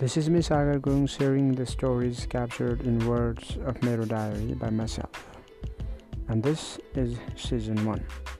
This is Miss Sagar Gung sharing the stories captured in words of Mero Diary by myself. And this is season 1.